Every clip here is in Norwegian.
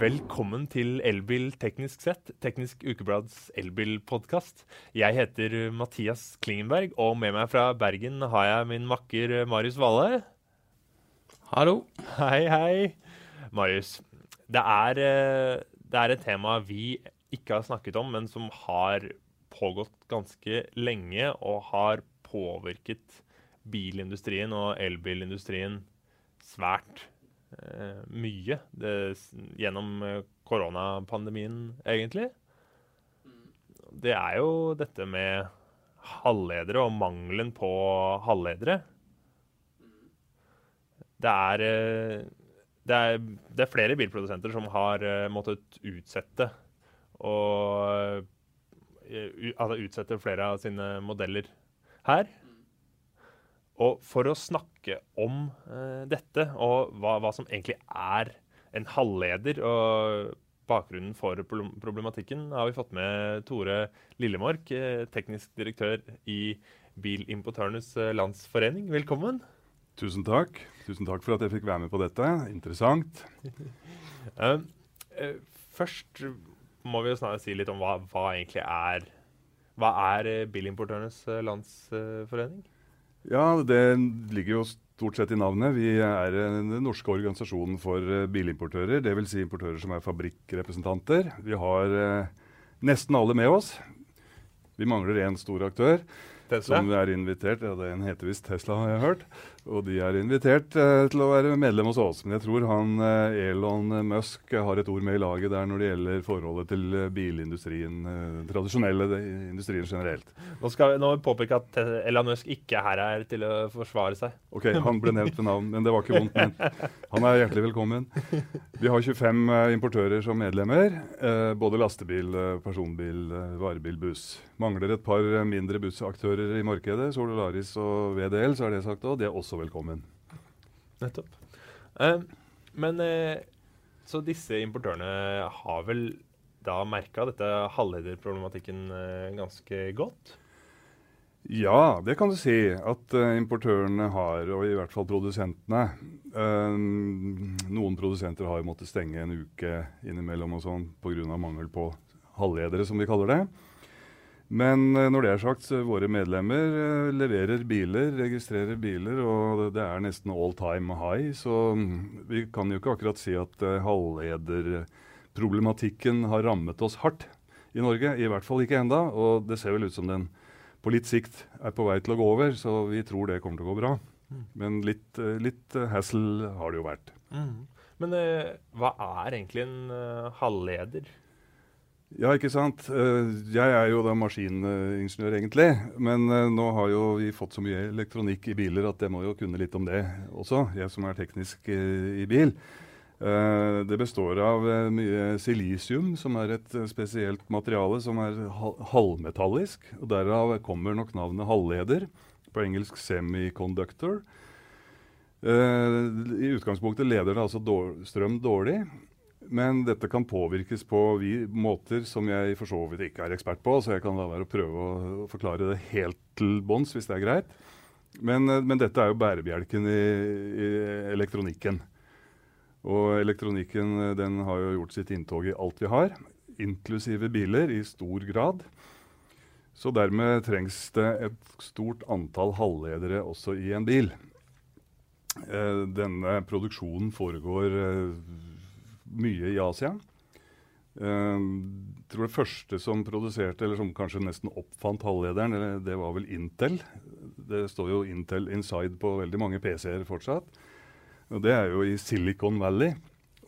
Velkommen til Elbil teknisk sett, Teknisk Ukeblads elbilpodkast. Jeg heter Mathias Klingenberg, og med meg fra Bergen har jeg min makker Marius Valle. Hallo. Hei, hei. Marius, det er, eh, det er et tema vi ikke har snakket om, men som har pågått ganske lenge og har påvirket bilindustrien og elbilindustrien svært eh, mye det, gjennom eh, koronapandemien, egentlig. Det er jo dette med halvledere og mangelen på halvledere. Det er, eh, det er, det er flere bilprodusenter som har eh, måttet utsette og altså utsette flere av sine modeller her. Og for å snakke om uh, dette, og hva, hva, som egentlig er en halvleder, og bakgrunnen for problematikken, har vi fått med Tore Lillemork, uh, teknisk direktør i Bilimportørenes Landsforening. Velkommen. Tusen takk. Tusen takk for at jeg fikk være med på dette. Interessant. først må vi jo snart si litt om hva, hva egentlig er Hva er eh, Bilimportørenes eh, landsforening? Ja, det ligger jo stort sett i navnet. Vi er den norske organisasjonen for eh, bilimportører. Dvs. Si importører som er fabrikkrepresentanter. Vi har eh, nesten alle med oss. Vi mangler én stor aktør. Tesla? Som er invitert. Ja, Den heter visst Tesla, har jeg hørt. Og de er invitert eh, til å være medlem hos oss. Men jeg tror han eh, Elon Musk har et ord med i laget der når det gjelder forholdet til eh, bilindustrien, eh, tradisjonelle industrien generelt. Nå skal vi nå påpeke at Elon Musk ikke er her, er til å forsvare seg. Ok, Han ble nevnt ved navn, men det var ikke vondt ment. Han er hjertelig velkommen. Vi har 25 eh, importører som medlemmer. Eh, både lastebil, personbil, varebil, buss. Mangler et par mindre bussaktører i markedet. Sololaris og VDL, så er det sagt òg. De er også velkommen. Nettopp. Eh, men eh, så disse importørene har vel da merka dette halvlederproblematikken eh, ganske godt? Ja, det kan du si at importørene har, og i hvert fall produsentene. noen produsenter har måttet stenge en uke innimellom og sånn pga. mangel på halvledere, som vi kaller det. Men eh, når det er sagt, så våre medlemmer eh, leverer biler, registrerer biler, og det er nesten all time high. Så mm, vi kan jo ikke akkurat si at uh, halvlederproblematikken har rammet oss hardt i Norge. I hvert fall ikke enda, og det ser vel ut som den på litt sikt er på vei til å gå over, så vi tror det kommer til å gå bra. Mm. Men litt, litt hassle har det jo vært. Mm. Men hva er egentlig en halvleder? Ja, ikke sant. Eh, jeg er jo da maskiningeniør, egentlig. Men eh, nå har jo vi fått så mye elektronikk i biler at jeg må jo kunne litt om det også, jeg som er teknisk eh, i bil. Det består av mye silisium, som er et spesielt materiale som er halvmetallisk. og Derav kommer nok navnet halvleder, på engelsk semiconductor. I utgangspunktet leder det altså strøm dårlig. Men dette kan påvirkes på måter som jeg for så vidt ikke er ekspert på. Så jeg kan la være å prøve å forklare det helt til bunns, hvis det er greit. Men, eh, men, dette er jo bærebjelken i, i, elektronikken. Og elektronikken eh, den har jo gjort sitt inntog i alt vi har, inklusive biler, i stor grad. Så dermed trengs det et stort antall halvledere også i en bil. Eh, denne produksjonen foregår mye i Asia. Uh, tror det første som produserte, eller som kanskje nesten oppfant halvlederen, det var vel Intel. Det står jo Intel Inside på veldig mange PC-er fortsatt. Og det er jo i Silicon Valley.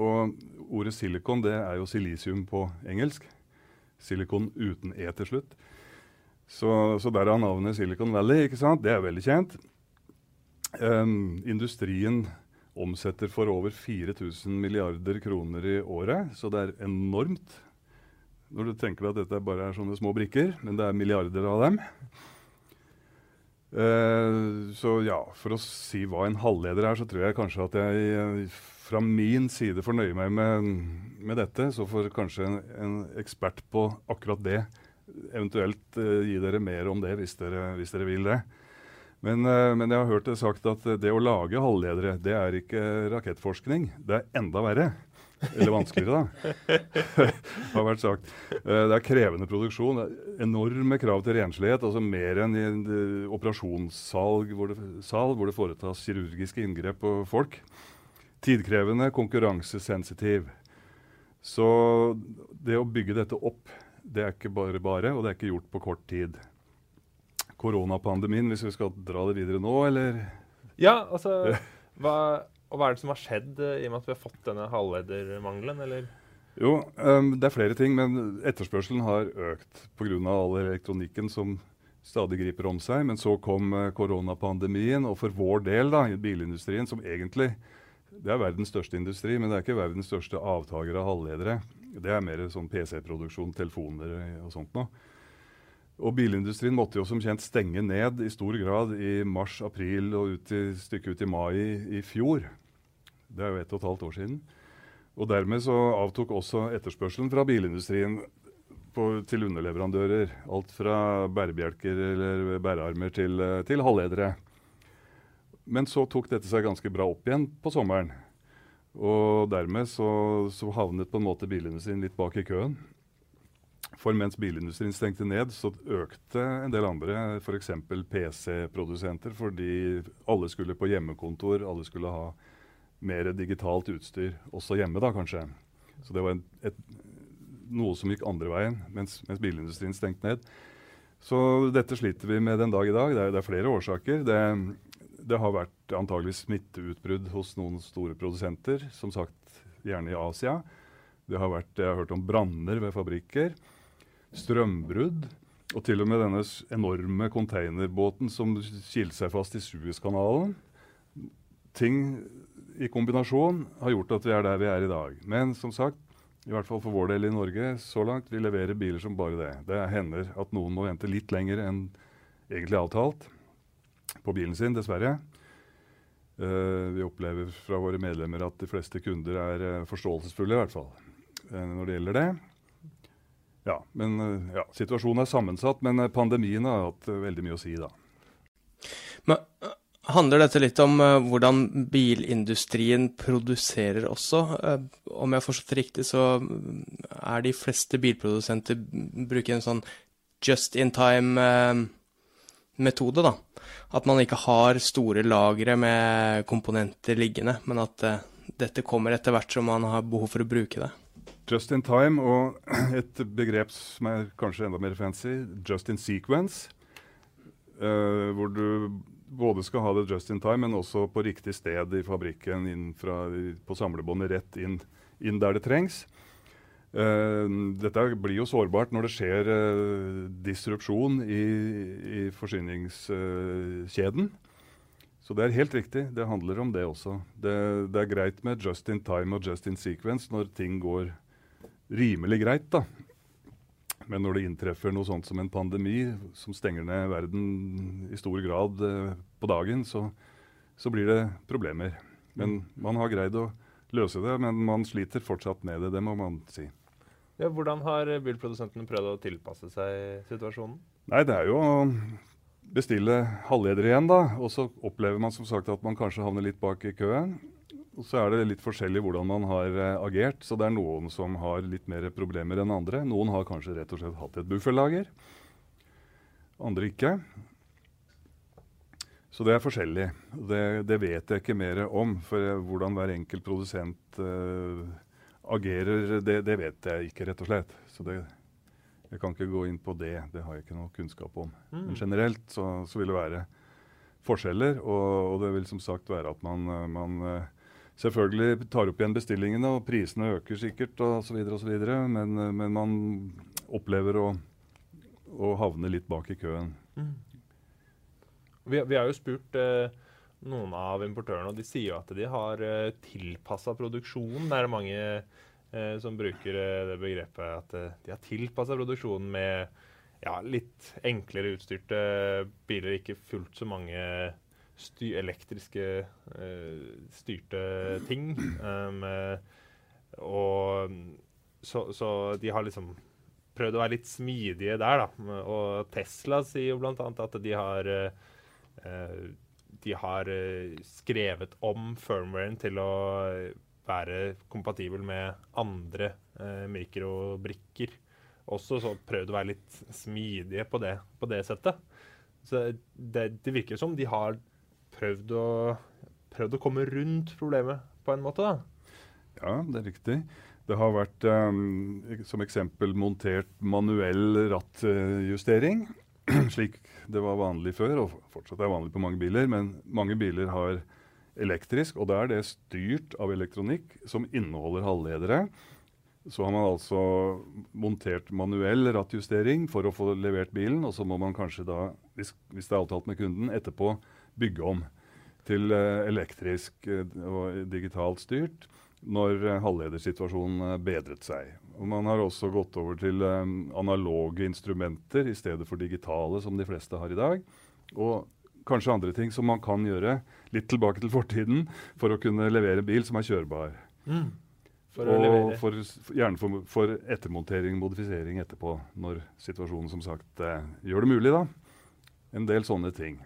Og ordet silicon det er jo silisium på engelsk. Silicon uten E til slutt. Så, så der er navnet Silicon Valley. ikke sant? Det er veldig kjent. Um, industrien omsetter for over 4000 milliarder kroner i året, så det er enormt. Når du tenker at dette bare er sånne små brikker, men det er milliarder av dem. Uh, så ja, for å si hva en halvleder er, så tror jeg kanskje at jeg uh, fra min side fornøyer meg med, med dette. Så får kanskje en, en, ekspert på akkurat det eventuelt uh, gi dere mer om det hvis dere, hvis dere vil det. Men, eh, men, jeg har hørt det sagt at det å lage halvledere, det er ikke rakettforskning. Det er enda verre. Eller vanskeligere, da. har vært sagt. Eh, det er krevende produksjon. Enorme krav til renslighet. altså Mer enn i en uh, operasjonssal hvor, hvor det foretas kirurgiske inngrep på folk. Tidkrevende, konkurransesensitiv. Så det å bygge dette opp, det er ikke bare bare, og det er ikke gjort på kort tid. Koronapandemien, hvis vi skal dra det videre nå, eller? Ja, altså hva, Og hva er det som har skjedd uh, i og med at vi har fått denne halvledermangelen, eller? Jo, um, det er flere ting, men etterspørselen har økt pga. all elektronikken som stadig griper om seg. Men så kom uh, koronapandemien, og for vår del da, i bilindustrien, som egentlig det er verdens største industri, men det er ikke verdens største avtaker av halvledere. Det er mer sånn PC-produksjon, telefoner og sånt noe. Og bilindustrien måtte jo som kjent stenge ned i stor grad i mars-april og ut i, stykke ut i mai i fjor. Det er jo ett og et halvt år siden. Og dermed så avtok også etterspørselen fra bilindustrien på, til underleverandører. Alt fra bærebjelker eller bærearmer til, til halvledere. Men så tok dette seg ganske bra opp igjen på sommeren. Og dermed så, så havnet på en måte bilindustrien litt bak i køen. For mens bilindustrien stengte ned, så økte en del andre, f.eks. PC-produsenter, fordi alle skulle på hjemmekontor, alle skulle ha mer digitalt utstyr også hjemme, da kanskje. Så det var en, et, noe som gikk andre veien mens, mens, bilindustrien stengte ned. Så dette sliter vi med den dag i dag. Det er, det er flere årsaker. Det, det har vært antagelig smitteutbrudd hos noen store produsenter, som sagt gjerne i Asia. Det har vært, jeg har hørt om branner ved fabrikker, strømbrudd, og til og med denne enorme containerbåten som kilte seg fast i Suezkanalen. Ting i kombinasjon har gjort at vi er der vi er i dag. Men som sagt, i hvert fall for vår del i Norge så langt, vi leverer biler som bare det. Det hender at noen må vente litt lenger enn egentlig avtalt på bilen sin, dessverre. Uh, vi opplever fra våre medlemmer at de fleste kunder er uh, forståelsesfulle, i hvert fall, uh, når det gjelder det. Ja, men ja, Situasjonen er sammensatt, men pandemien har hatt veldig mye å si, da. Men Handler dette litt om hvordan bilindustrien produserer også? om jeg har forstått riktig, så mm, er de fleste bilprodusenter bruker en sånn just in time metode, da. At man ikke har store lagre med komponenter liggende, men at dette kommer etter hvert som man har behov for å bruke det. Just in time og et begrep som er kanskje enda mer fancy, just in sequence. Uh, hvor du både skal ha det just in time, men også på riktig sted i fabrikken, fra, på samlebåndet, rett inn, inn der det trengs. Uh, dette blir jo sårbart når det skjer uh, disrupsjon i, i forsyningskjeden. Så det er helt riktig. Det handler om det også. Det, det, er greit med just in time og just in sequence når ting går rimelig greit. da. Men når det inntreffer noe sånt som en pandemi som stenger ned verden i stor grad eh, på dagen, så, så blir det problemer. Men man har greid å løse det, men man sliter fortsatt med det. Det må man si. Ja, hvordan har bilprodusentene prøvd å tilpasse seg situasjonen? Nei, Det er jo å bestille halvledere igjen, da. Og så opplever man som sagt at man kanskje havner litt bak i køen. Og så er det litt forskjellig hvordan man har uh, agert. Så det er noen som har litt mer problemer enn andre. Noen har kanskje rett og slett hatt et bufferlager. Andre ikke. Så det er forskjellig. Det, det vet jeg ikke mer om. For hvordan hver enkelt produsent uh, agerer, det, det, vet jeg ikke, rett og slett. Så det, jeg kan ikke gå inn på det. Det har jeg ikke noe kunnskap om. Mm. Men generelt så, så, vil det være forskjeller, og, og, det vil som sagt være at man, man selvfølgelig tar opp igjen bestillingene, og prisene øker sikkert osv., osv., men, men man opplever å, å, havne litt bak i køen. Mm. Vi, vi, har jo spurt eh, noen av importørene, og de sier jo at de har eh, tilpassa produksjonen. Det er mange eh, som bruker eh, det begrepet at uh, de har tilpassa produksjonen med ja, litt enklere utstyrte biler, ikke fullt så mange elektriske styrte ting. Um, og så, så, de har liksom prøvd å være litt smidige der, da. Og Tesla sier jo bl.a. at de har eh, de har eh, skrevet om firmwaren til å være kompatibel med andre eh, mikrobrikker. Også så prøvd å være litt smidige på det, på det settet. Så det, det, virker som de har prøvd å, prøvd å komme rundt problemet på en måte, da. Ja, det er riktig. Det har vært um, som eksempel montert manuell rattjustering. slik det var vanlig før, og fortsatt er vanlig på mange biler. Men mange biler har elektrisk, og da er det styrt av elektronikk som inneholder halvledere. Så har man altså montert manuell rattjustering for å få levert bilen, og så må man kanskje da, hvis, hvis det er avtalt med kunden, etterpå bygge om til uh, elektrisk uh, og digitalt styrt når uh, halvledersituasjonen bedret seg. Og Man har også gått over til analoge instrumenter i stedet for digitale, som de fleste har i dag. Og kanskje andre ting som man kan gjøre litt tilbake til fortiden for å kunne levere bil som er kjørbar. Mm. For og for, gjerne for, for, ettermontering, modifisering etterpå, når situasjonen som sagt eh, gjør det mulig. da. En del sånne ting.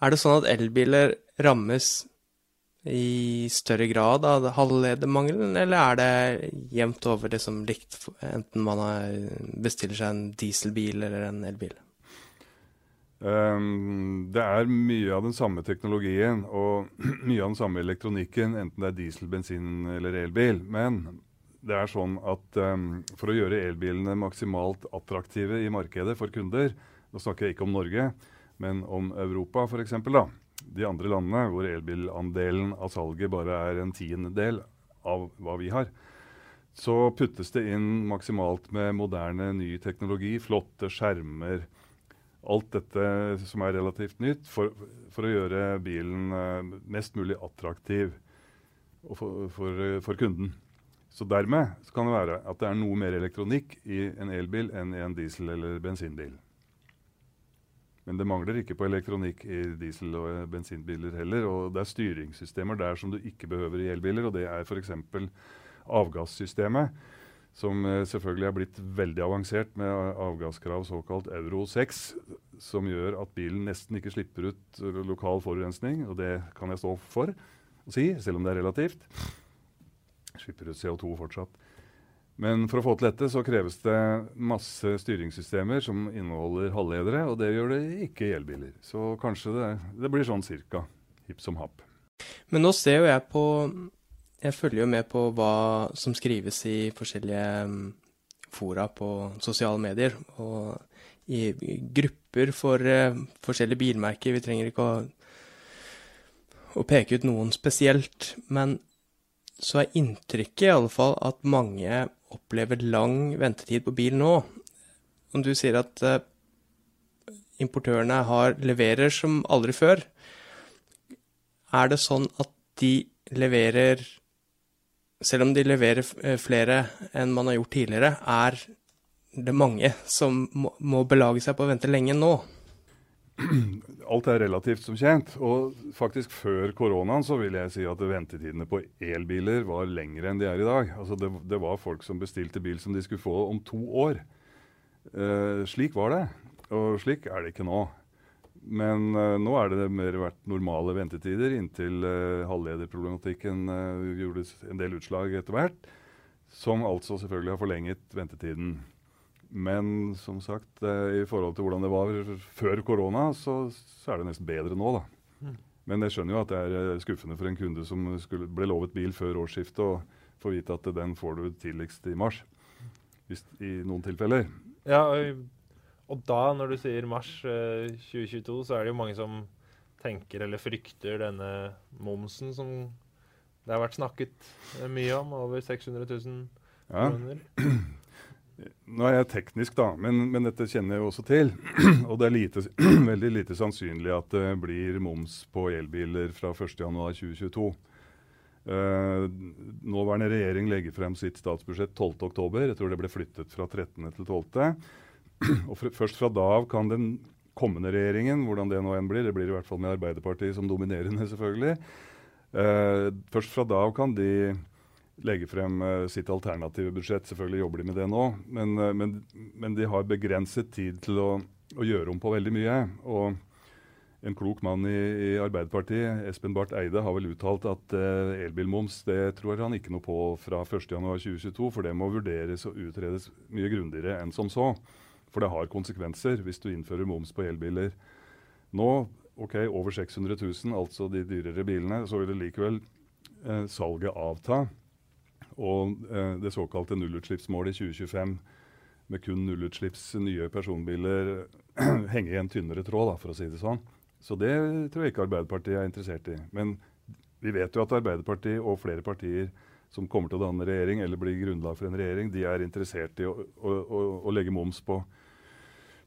Er det sånn at elbiler rammes i større grad av halvledermangelen, eller er det jevnt over det som likt, enten man bestiller seg en dieselbil eller en elbil? Um, det er mye av den samme teknologien og mye av den samme elektronikken, enten det er diesel, bensin eller elbil. Men det er sånn at um, for å gjøre elbilene maksimalt attraktive i markedet for kunder, nå snakker jeg ikke om Norge, men om Europa f.eks., da de andre landene, hvor elbilandelen av salget bare er en tiendedel av hva vi har, så puttes det inn maksimalt med moderne, ny teknologi, flotte skjermer, alt dette som er relativt nytt, for, for å gjøre bilen uh, mest mulig attraktiv for, for, for, kunden. Så dermed så kan det være at det er noe mer elektronikk i en elbil enn i en diesel- eller bensinbil. Men det mangler ikke på elektronikk i diesel- og bensinbiler heller. Og det er styringssystemer der som du ikke behøver i elbiler, og det er f.eks. avgassystemet. Som eh, selvfølgelig er blitt veldig avansert med avgasskrav såkalt Euro 6. Som gjør at bilen nesten ikke slipper ut lokal forurensning, og det kan jeg stå for å si, selv om det er relativt. Slipper ut CO2 fortsatt. Men for å få til dette så kreves det masse styringssystemer som inneholder halvledere, og det gjør det ikke i elbiler. Så kanskje det, det blir sånn cirka hipp som happ. Men nå ser jo jeg på Jeg følger jo med på hva som skrives i forskjellige mm, fora på sosiale medier. Og i grupper for uh, forskjellige bilmerker. Vi trenger ikke å, å peke ut noen spesielt. Men så er inntrykket i alle fall at mange opplever lang ventetid på bil nå. Om du sier at uh, importørene har, leverer som aldri før, er det sånn at de leverer Selv om de leverer eh, flere enn man har gjort tidligere, er det mange som må belage seg på å vente lenge nå? alt er relativt, som kjent. Og faktisk før koronaen så vil jeg si at ventetidene på elbiler var lengre enn de er i dag. Altså det, det var folk som bestilte bil som de skulle få om to år. Eh, slik var det. Og slik er det ikke nå. Men eh, nå er det mer vært normale ventetider inntil eh, halvlederproblematikken eh, gjorde en del utslag etter hvert. Som altså selvfølgelig har forlenget ventetiden. Men som sagt, eh, i forhold til hvordan det var før korona, så, så er det nesten bedre nå, da. Mm. Men jeg skjønner jo at det er eh, skuffende for en kunde som skulle, ble lovet bil før årsskiftet, og få vite at den får du tidligst i mars. Hvis, I noen tilfeller. Ja, og da, når du sier mars eh, 2022, så er det jo mange som tenker eller frykter denne momsen som det har vært snakket eh, mye om, over 600 000 ja. Nå er jeg teknisk, da, men, men, dette kjenner jeg jo også til. Og det er lite, veldig lite sannsynlig at det blir moms på elbiler fra 1.1.2022. Uh, eh, nåværende regjering legger frem sitt statsbudsjett 12.10. Jeg tror det ble flyttet fra 13. til 12. Og for, først fra da av kan den kommende regjeringen, hvordan det nå enn blir, det blir i hvert fall med Arbeiderpartiet som dominerende, selvfølgelig. Uh, først fra da av kan de legge frem uh, sitt alternative budsjett. Selvfølgelig jobber de med det nå, men, uh, men, men de har begrenset tid til å, å, gjøre om på veldig mye. Og en klok mann i, i, Arbeiderpartiet, Espen Barth Eide, har vel uttalt at uh, elbilmoms det tror han ikke noe på fra 1.1.2022, for det må vurderes og utredes mye grundigere enn som så. For det har konsekvenser hvis du innfører moms på elbiler. Nå, ok, over 600 000, altså de dyrere bilene, så vil det likevel salget avta. Og uh, det såkalte nullutslippsmålet i 2025 med kun nullutslipps nye personbiler henge i en tynnere tråd, da, for å si det sånn. Så det tror jeg ikke Arbeiderpartiet er interessert i. Men vi vet jo at Arbeiderpartiet og flere partier som kommer til å danne regjering, eller blir grunnlag for en regjering, de er interessert i å, å, å, å legge moms på,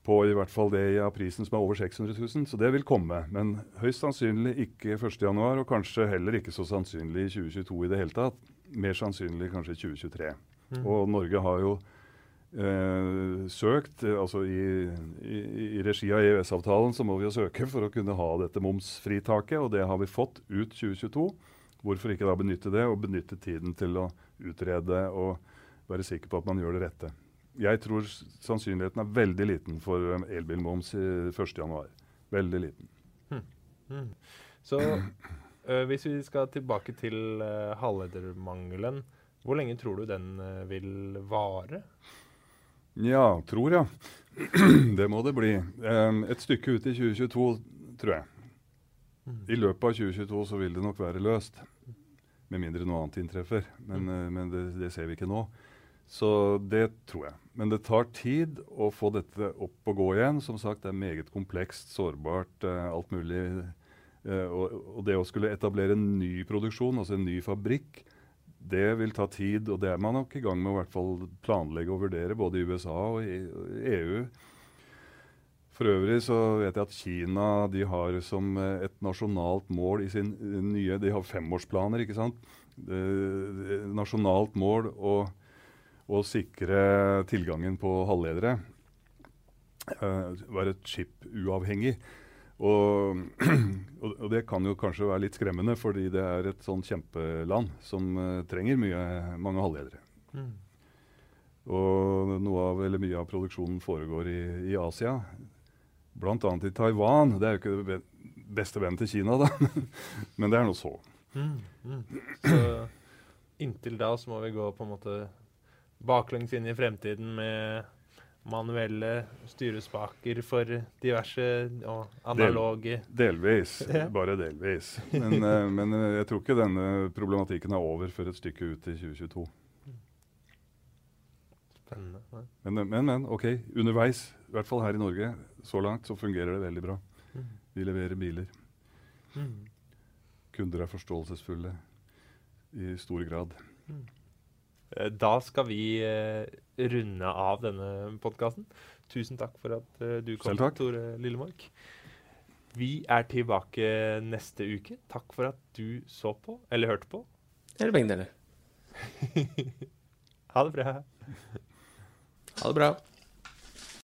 på i hvert fall det av prisen som er over 600 000. Så det vil komme. Men høyst sannsynlig ikke 1.1, og kanskje heller ikke så sannsynlig i 2022 i det hele tatt. Mer sannsynlig kanskje i 2023. Mm. Og Norge har jo eh, søkt, eh, altså i, i, i regi av EØS-avtalen, så må vi jo søke for å kunne ha dette momsfritaket, og det har vi fått ut 2022. Hvorfor ikke da benytte det, og benytte tiden til å utrede og være sikker på at man gjør det rette. Jeg tror sannsynligheten er veldig liten for um, elbilmoms i 1.1. Veldig liten. Hmm. Hmm. Så uh, hvis vi skal tilbake til uh, halvledermangelen, hvor lenge tror du den uh, vil vare? Ja, tror jeg. det må det bli. Um, et stykke ut i 2022, tror jeg. Mm. I løpet av 2022 så vil det nok være løst. Med mindre noe annet inntreffer. Men, uh, men det, det, ser vi ikke nå. Så det tror jeg. Men det tar tid å få dette opp og gå igjen. Som sagt, det er meget komplekst, sårbart, alt mulig. Uh, og, og, det å skulle etablere en ny produksjon, altså en ny fabrikk, det vil ta tid, og det er man nok i gang med å hvert fall planlegge og vurdere, både i USA og i EU. For øvrig så vet jeg at Kina de har som eh, et nasjonalt mål i sin eh, nye De har femårsplaner, ikke sant? nasjonalt mål å, å, sikre tilgangen på halvledere. Uh, være chip-uavhengig. Og, og, det kan jo kanskje være litt skremmende, fordi det er et sånn kjempeland som uh, trenger mye, mange halvledere. Mm. Og noe av, eller mye av produksjonen foregår i, i Asia. Bl.a. i Taiwan. Det er jo ikke beste vennen til Kina, da. Men det er nå så. Mm, mm. Så inntil da så må vi gå på en måte baklengs inn i fremtiden med manuelle styrespaker for diverse og analoge Del, Delvis. Bare delvis. Men, uh, men uh, jeg tror ikke denne problematikken er over før et stykke ut i 2022. Spennende. Ja. Men, eh, men, men, OK. Underveis, i hvert fall her i Norge, så langt så fungerer det veldig bra. Mm. Vi leverer biler. Mm. Kunder er forståelsesfulle i stor grad. Mm. Eh, da skal vi eh, runde av denne podkasten. Tusen takk for at eh, du kom, Tore Lillemark. Vi er tilbake neste uke. Takk for at du så på, eller hørte på. Eller begge deler. ha det bra. Ha det bra.